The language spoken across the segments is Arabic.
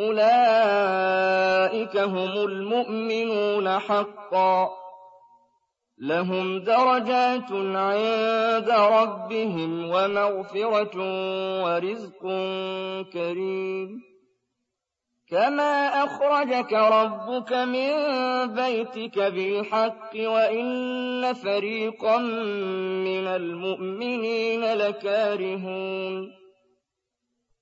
أُولَٰئِكَ هُمُ الْمُؤْمِنُونَ حَقًّا ۚ لَّهُمْ دَرَجَاتٌ عِندَ رَبِّهِمْ وَمَغْفِرَةٌ وَرِزْقٌ كَرِيمٌ كَمَا أَخْرَجَكَ رَبُّكَ مِن بَيْتِكَ بِالْحَقِّ وَإِنَّ فَرِيقًا مِّنَ الْمُؤْمِنِينَ لَكَارِهُونَ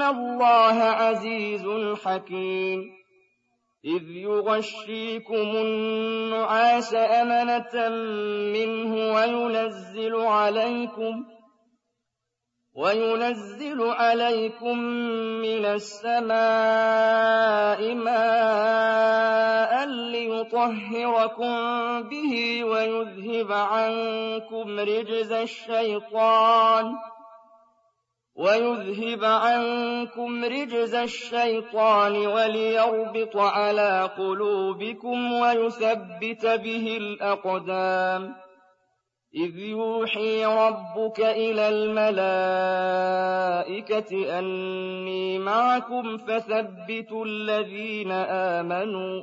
إِنَّ اللَّهَ عَزِيزٌ حَكِيمٌ إِذْ يُغَشِّيكُمُ النُّعَاسَ أَمَنَةً مِّنْهُ وَيُنَزِّلُ عَلَيْكُمْ وَيُنَزِّلُ عَلَيْكُم مِّنَ السَّمَاءِ مَاءً لِّيُطَهِّرَكُم بِهِ وَيُذْهِبَ عَنكُمْ رِجْزَ الشَّيْطَانِ وَيُذْهِبَ عَنكُمْ رِجْزَ الشَّيْطَانِ وَلِيَرْبِطَ عَلَىٰ قُلُوبِكُمْ وَيُثَبِّتَ بِهِ الْأَقْدَامَ. إِذْ يُوحِي رَبُّكَ إِلَى الْمَلَائِكَةِ أَنِّي مَعَكُمْ فَثَبِّتُوا الَّذِينَ آمَنُوا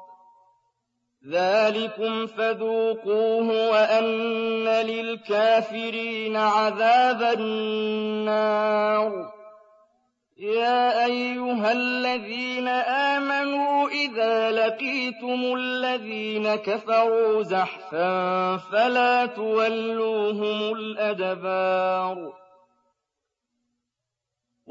ذَٰلِكُمْ فَذُوقُوهُ وَأَنَّ لِلْكَافِرِينَ عَذَابَ النَّارِ. يَا أَيُّهَا الَّذِينَ آمَنُوا إِذَا لَقِيتُمُ الَّذِينَ كَفَرُوا زَحْفًا فَلَا تُوَلُّوهُمُ الْأَدْبَارَ.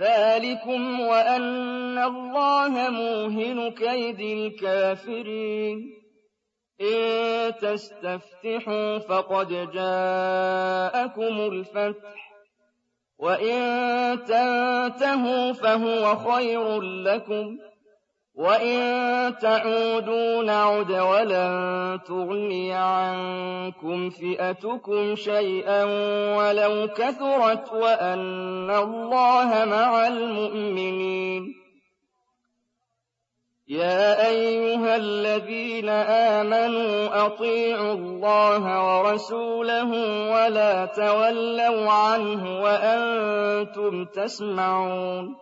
ذلكم وأن الله موهن كيد الكافرين. إن تستفتحوا فقد جاءكم الفتح وإن تنتهوا فهو خير لكم. وإن تعودوا نعد ولن تغني عنكم فئتكم شيئا ولو كثرت وأن الله مع المؤمنين. يا أيها الذين آمنوا أطيعوا الله ورسوله ولا تولوا عنه وأنتم تسمعون.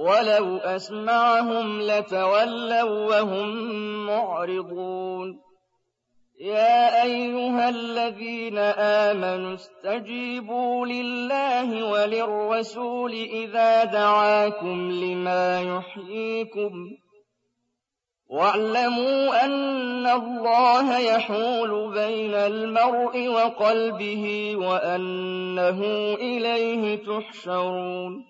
وَلَوْ أَسْمَعَهُمْ لَتَوَلَّوا وَّهُم مُّعْرِضُونَ. يَا أَيُّهَا الَّذِينَ آمَنُوا اسْتَجِيبُوا لِلَّهِ وَلِلرَّسُولِ إِذَا دَعَاكُمْ لِمَا يُحْيِيكُمْ. وَاعْلَمُوا أَنَّ اللَّهَ يَحُولُ بَيْنَ الْمَرْءِ وَقَلْبِهِ وَأَنَّهُ إِلَيْهِ تُحْشَرُونَ.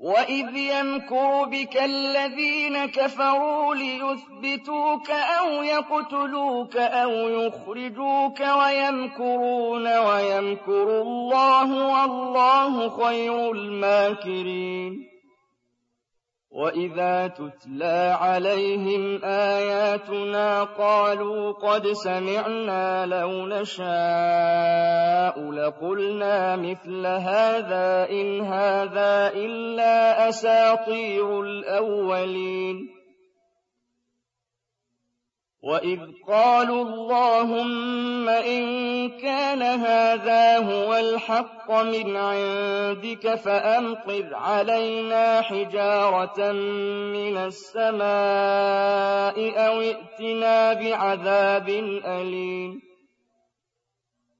وَإِذْ يَمْكُرُ بِكَ الَّذِينَ كَفَرُوا لِيُثْبِتُوكَ أَوْ يَقْتُلُوكَ أَوْ يُخْرِجُوكَ وَيَمْكُرُونَ وَيَمْكُرُ اللَّهُ ۖ وَاللَّهُ خَيْرُ الْمَاكِرِينَ وَإِذَا تُتْلَىٰ عَلَيْهِمْ آيَاتُنَا قَالُوا قَدْ سَمِعْنَا لَوْ نَشَاءُ لَقُلْنَا مِثْلَ هَٰذَا إِنْ هَٰذَا إِلَّا أَسَاطِيرُ الْأَوَّلِينَ وَإِذْ قَالُوا اللَّهُمَّ إِن كَانَ هَٰذَا هُوَ الْحَقَّ مِنْ عِندِكَ فَأَمْطِرْ عَلَيْنَا حِجَارَةً مِّنَ السَّمَاءِ أَوِ ائْتِنَا بِعَذَابٍ أَلِيمٍ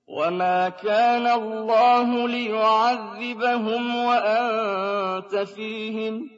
وَمَا كَانَ اللَّهُ لِيُعَذِّبَهُمْ وَأَنتَ فِيهِمْ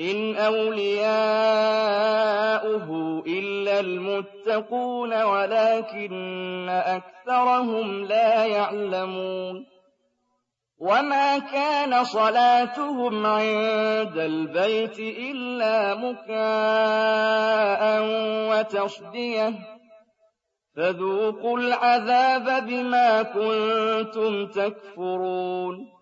إن أولياؤه إلا المتقون ولكن أكثرهم لا يعلمون وما كان صلاتهم عند البيت إلا مكاء وتصديه فذوقوا العذاب بما كنتم تكفرون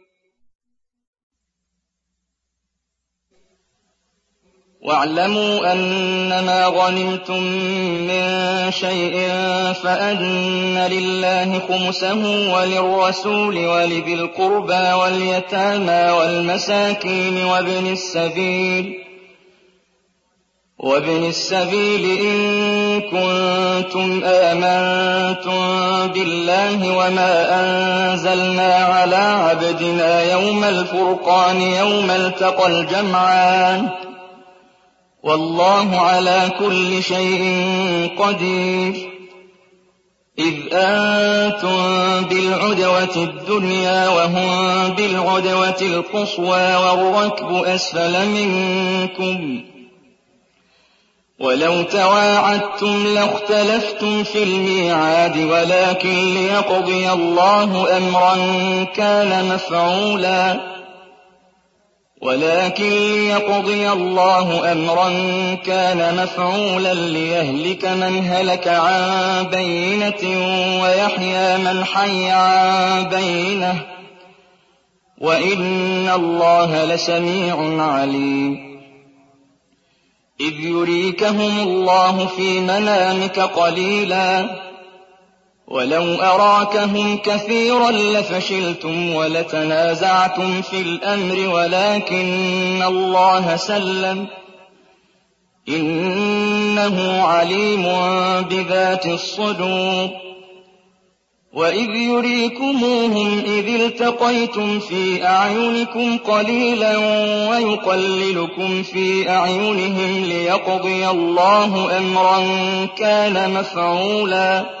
وَاعْلَمُوا أَنَّمَا غَنِمْتُم مِّن شَيْءٍ فَأَنَّ لِلَّهِ خُمُسَهُ وَلِلرَّسُولِ وَلِذِي الْقُرْبَىٰ وَالْيَتَامَىٰ وَالْمَسَاكِينِ وَابْنِ السَّبِيلِ وابن السبيل إن كنتم آمنتم بالله وما أنزلنا على عبدنا يوم الفرقان يوم التقى الجمعان وَاللَّهُ عَلَىٰ كُلِّ شَيْءٍ قَدِيرٌ. إِذْ أَنتُم بِالْعُدْوَةِ الدُّنْيَا وَهُم بِالْعُدْوَةِ الْقُصْوَىٰ وَالرَّكْبُ أَسْفَلَ مِنكُمْ. وَلَوْ تَوَاعَدتُّمْ لَاخْتَلَفْتُمْ فِي الْمِيعَادِ وَلَٰكِن لِّيَقْضِيَ اللَّهُ أَمْرًا كَانَ مَفْعُولًا. ولكن ليقضي الله أمرا كان مفعولا ليهلك من هلك عن بينة ويحيى من حي عن بينة. وإن الله لسميع عليم. إذ يريكهم الله في منامك قليلاً. وَلَوْ أَرَاكَهُمْ كَثِيرًا لَّفَشِلْتُمْ وَلَتَنَازَعْتُمْ فِي الْأَمْرِ وَلَٰكِنَّ اللَّهَ سَلَّمَ ۗ إِنَّهُ عَلِيمٌ بِذَاتِ الصُّدُورِ وَإِذْ يُرِيكُمُوهُمْ إِذِ الْتَقَيْتُمْ فِي أَعْيُنِكُمْ قَلِيلًا وَيُقَلِّلُكُمْ فِي أَعْيُنِهِمْ لِيَقْضِيَ اللَّهُ أَمْرًا كَانَ مَفْعُولًا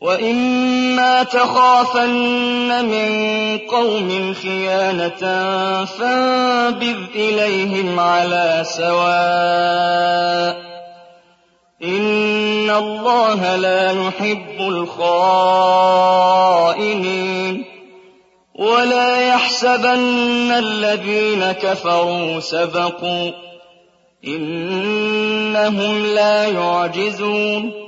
وَإِمَّا تَخَافَنَّ مِن قَوْمٍ خِيَانَةً فَانبِذْ إِلَيْهِمْ عَلَىٰ سَوَاءٍ ۚ إِنَّ اللَّهَ لَا يُحِبُّ الْخَائِنِينَ وَلَا يَحْسَبَنَّ الَّذِينَ كَفَرُوا سَبَقُوا ۚ إِنَّهُمْ لَا يُعْجِزُونَ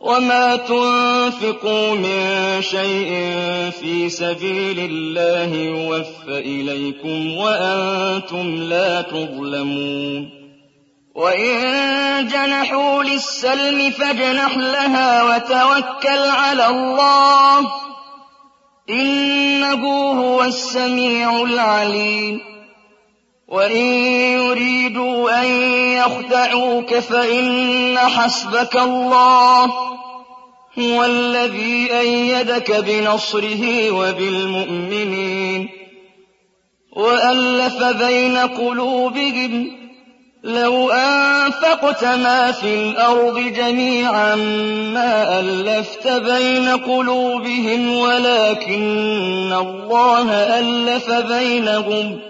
وَمَا تُنفِقُوا مِن شَيْءٍ فِي سَبِيلِ اللَّهِ يُوَفَّ إِلَيْكُمْ وَأَنتُمْ لَا تُظْلَمُونَ وَإِن جَنَحُوا لِلسَّلْمِ فَاجْنَحْ لَهَا وَتَوَكَّلْ عَلَى اللَّهِ ۚ إِنَّهُ هُوَ السَّمِيعُ الْعَلِيمُ وَإِن يُرِيدُوا أَن يَخْدَعُوكَ فَإِنَّ حَسْبَكَ اللَّهُ ۚ هُوَ الَّذِي أَيَّدَكَ بِنَصْرِهِ وَبِالْمُؤْمِنِينَ وَأَلَّفَ بَيْنَ قُلُوبِهِمْ ۚ لَوْ أَنفَقْتَ مَا فِي الْأَرْضِ جَمِيعًا مَّا أَلَّفْتَ بَيْنَ قُلُوبِهِمْ وَلَٰكِنَّ اللَّهَ أَلَّفَ بَيْنَهُمْ ۚ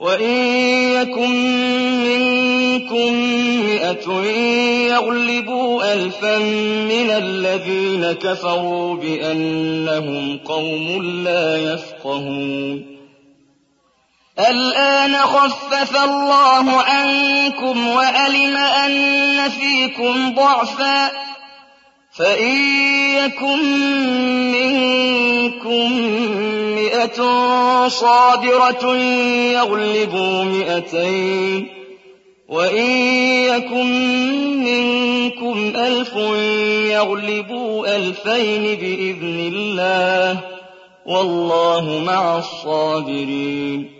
وَإِن يَكُن مِّنكُم مِّائَةٌ يَغْلِبُوا أَلْفًا مِّنَ الَّذِينَ كَفَرُوا بِأَنَّهُمْ قَوْمٌ لَّا يَفْقَهُونَ الْآنَ خَفَّفَ اللَّهُ عَنكُمْ وَعَلِمَ أَنَّ فِيكُمْ ضَعْفًا فَإِن يَكُن مِّنكُم مِّائَةٌ صَابِرَةٌ يَغْلِبُوا مِائَتَيْنِ ۚ وَإِن يَكُن مِّنكُمْ أَلْفٌ يَغْلِبُوا أَلْفَيْنِ بِإِذْنِ اللَّهِ ۗ وَاللَّهُ مَعَ الصَّابِرِينَ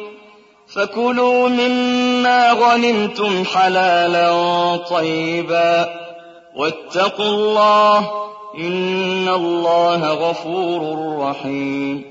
فَكُلُوا مِمَّا غَنِمْتُمْ حَلَالًا طَيِّبًا وَاتَّقُوا اللَّهَ ۚ إِنَّ اللَّهَ غَفُورٌ رَّحِيمٌ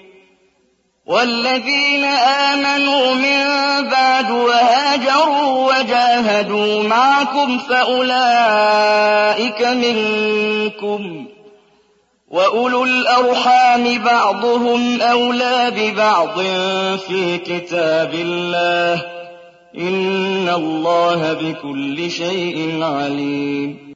وَالَّذِينَ آمَنُوا مِن بَعْدُ وَهَاجَرُوا وَجَاهَدُوا مَعَكُمْ فَأُولَٰئِكَ مِنكُمْ ۚ وَأُولُو الْأَرْحَامِ بَعْضُهُمْ أَوْلَىٰ بِبَعْضٍ فِي كِتَابِ اللَّهِ ۗ. إِنَّ اللَّهَ بِكُلِّ شَيْءٍ عَلِيمٌ.